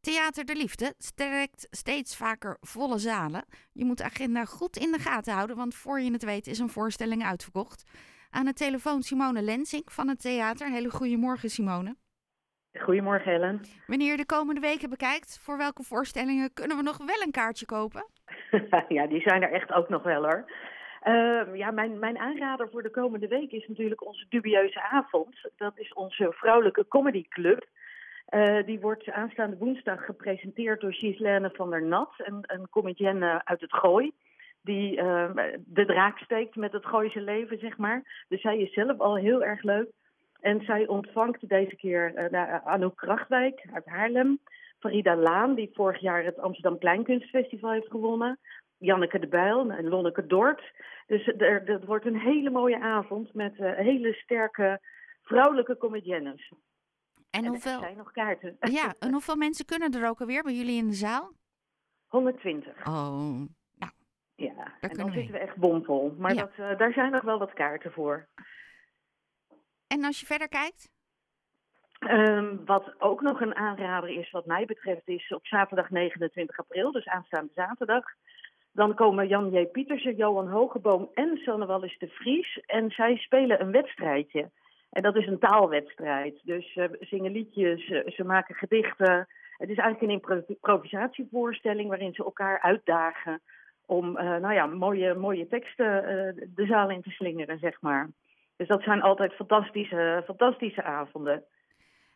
Theater de Liefde strekt steeds vaker volle zalen. Je moet de agenda goed in de gaten houden, want voor je het weet is een voorstelling uitverkocht. Aan de telefoon Simone Lensink van het theater. Hele goedemorgen Simone. Goedemorgen Helen. Wanneer je de komende weken bekijkt, voor welke voorstellingen kunnen we nog wel een kaartje kopen? ja, die zijn er echt ook nog wel hoor. Uh, ja, mijn, mijn aanrader voor de komende week is natuurlijk onze dubieuze avond. Dat is onze vrouwelijke comedyclub. Uh, die wordt aanstaande woensdag gepresenteerd door Gislaine van der Nat, een, een comedienne uit het Gooi. Die uh, de draak steekt met het Gooise leven, zeg maar. Dus zij is zelf al heel erg leuk. En zij ontvangt deze keer uh, Anouk Krachtwijk uit Haarlem. Farida Laan, die vorig jaar het Amsterdam Kleinkunstfestival heeft gewonnen. Janneke de Bijl en Lonneke Dort. Dus er, er wordt een hele mooie avond met hele sterke vrouwelijke comediennes. En, hoeveel... Er zijn nog kaarten. Ja, en hoeveel mensen kunnen er ook alweer bij jullie in de zaal? 120. Oh, nou. Ja, en dan zitten we echt bomvol. Maar Ja. dat, uh, daar zijn nog wel wat kaarten voor. En als je verder kijkt? Um, wat ook nog een aanrader is, wat mij betreft, is op zaterdag 29 april, dus aanstaande zaterdag. Dan komen Jan J. Pietersen, Johan Hogeboom en Sanne Wallis de Vries. En zij spelen een wedstrijdje. En dat is een taalwedstrijd. Dus ze uh, zingen liedjes, uh, ze maken gedichten. Het is eigenlijk een impro improvisatievoorstelling waarin ze elkaar uitdagen om uh, nou ja, mooie, mooie teksten de zaal in te slingeren, zeg maar. Dus dat zijn altijd fantastische, fantastische avonden.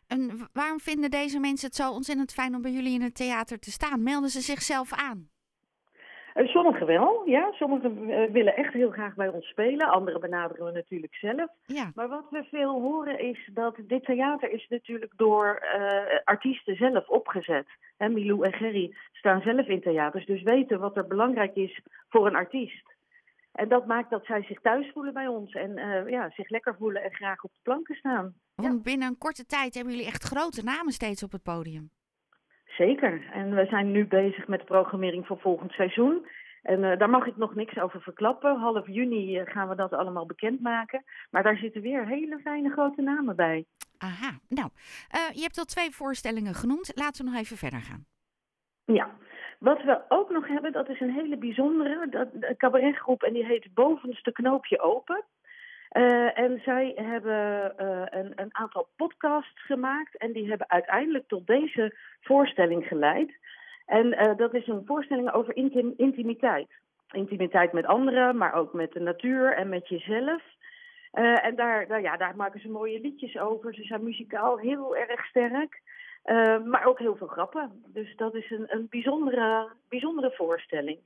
En waarom vinden deze mensen het zo ontzettend fijn om bij jullie in het theater te staan? Melden ze zichzelf aan? Uh, sommigen wel, ja. Sommigen uh, willen echt heel graag bij ons spelen. Anderen benaderen we natuurlijk zelf. Ja. Maar wat we veel horen is dat dit theater is natuurlijk door uh, artiesten zelf opgezet. Hè, Milou en Gerry staan zelf in theaters, dus weten wat er belangrijk is voor een artiest. En dat maakt dat zij zich thuis voelen bij ons en uh, ja, zich lekker voelen en graag op de planken staan. Want ja. binnen een korte tijd hebben jullie echt grote namen steeds op het podium. Zeker. En we zijn nu bezig met de programmering voor volgend seizoen. En uh, daar mag ik nog niks over verklappen. Half juni uh, gaan we dat allemaal bekendmaken. Maar daar zitten weer hele fijne grote namen bij. Aha. Nou, uh, je hebt al twee voorstellingen genoemd. Laten we nog even verder gaan. Ja. Wat we ook nog hebben, dat is een hele bijzondere dat, cabaretgroep en die heet Bovenste Knoopje Open. Uh, en zij hebben uh, een, een, aantal podcasts gemaakt en die hebben uiteindelijk tot deze voorstelling geleid. En uh, dat is een voorstelling over intim intimiteit. Intimiteit met anderen, maar ook met de natuur en met jezelf. en daar, daar, ja, daar maken ze mooie liedjes over. Ze zijn muzikaal heel erg sterk. Maar ook heel veel grappen. Dus dat is een, een bijzondere, bijzondere voorstelling.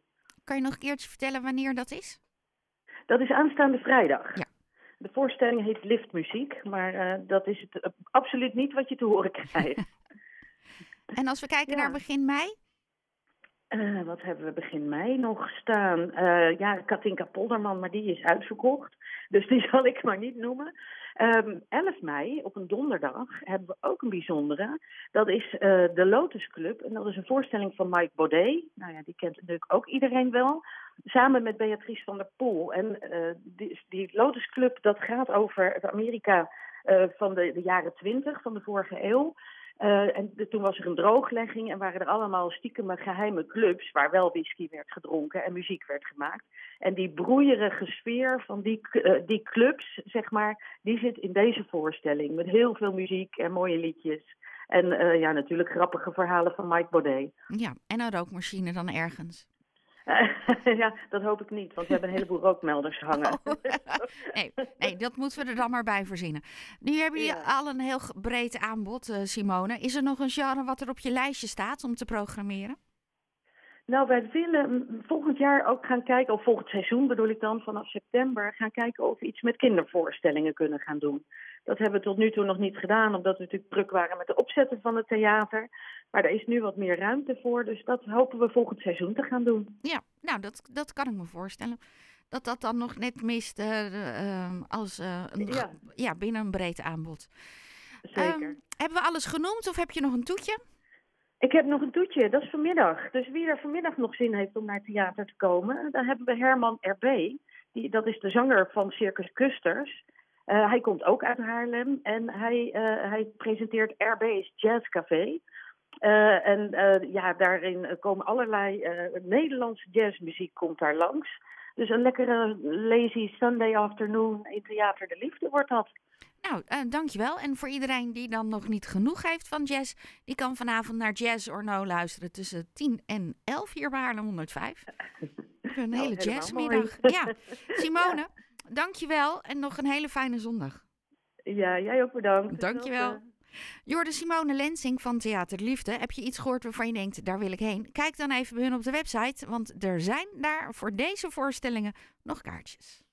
Kan je nog een keertje vertellen wanneer dat is? Dat is aanstaande vrijdag. Ja. De voorstelling heet Liftmuziek, maar uh, dat is het uh, absoluut niet wat je te horen krijgt. en als we kijken ja. naar begin mei? Uh, wat hebben we begin mei nog staan? Uh, ja, Katinka Polderman, maar die is uitverkocht. Dus die zal ik maar niet noemen. Um, 11 mei, op een donderdag, hebben we ook een bijzondere. Dat is uh, de Lotus Club. En dat is een voorstelling van Mike Baudet. Nou ja, die kent natuurlijk ook iedereen wel. Samen met Beatrice van der Poel. En die, die Lotus Club, dat gaat over het Amerika van de, de jaren 20 van de vorige eeuw. Uh, en toen was er een drooglegging en waren er allemaal stiekeme geheime clubs waar wel whisky werd gedronken en muziek werd gemaakt. En die broeierige sfeer van die, uh, die clubs, zeg maar, die zit in deze voorstelling. Met heel veel muziek en mooie liedjes. En uh, ja, natuurlijk grappige verhalen van Mike Baudet. Ja, en een rookmachine dan ergens. ja, dat hoop ik niet, want we hebben een heleboel rookmelders hangen. Oh. nee, nee, dat moeten we er dan maar bij verzinnen. Nu hebben jullie ja. al een heel breed aanbod, uh, Simone. Is er nog een genre wat er op je lijstje staat om te programmeren? Nou, wij willen volgend jaar ook gaan kijken, of volgend seizoen bedoel ik dan, vanaf september, gaan kijken of we iets met kindervoorstellingen kunnen gaan doen. Dat hebben we tot nu toe nog niet gedaan, omdat we natuurlijk druk waren met de opzetten van het theater. Maar er is nu wat meer ruimte voor, dus dat hopen we volgend seizoen te gaan doen. Ja, nou, dat, dat kan ik me voorstellen. Dat dat dan nog net mist uh, uh, als uh, een, ja. ja. binnen een breed aanbod. Zeker. Um, hebben we alles genoemd of heb je nog een toetje? Ik heb nog een toetje, dat is vanmiddag. Dus wie er vanmiddag nog zin heeft om naar theater te komen, dan hebben we Herman R.B. Die, dat is de zanger van Circus Custers. Uh, hij komt ook uit Haarlem en hij, uh, hij presenteert RB's Jazz Café. Eh, en eh, ja, daarin komen allerlei Nederlandse jazzmuziek komt daar langs. Dus een lekkere lazy Sunday afternoon in Theater de Liefde wordt dat. Nou, uh, dankjewel. En voor iedereen die dan nog niet genoeg heeft van jazz, die kan vanavond naar Jazz or No luisteren tussen 10 en 11 hier bij Haarlem 105. Een hele oh, jazzmiddag. Ja, Simone, dankjewel en nog een hele fijne zondag. Ja, jij ook bedankt. Dankjewel. Jorde Simone Lensing van Theater Liefde. Heb je iets gehoord waarvan je denkt, daar wil ik heen? Kijk dan even bij hun op de website, want er zijn daar voor deze voorstellingen nog kaartjes.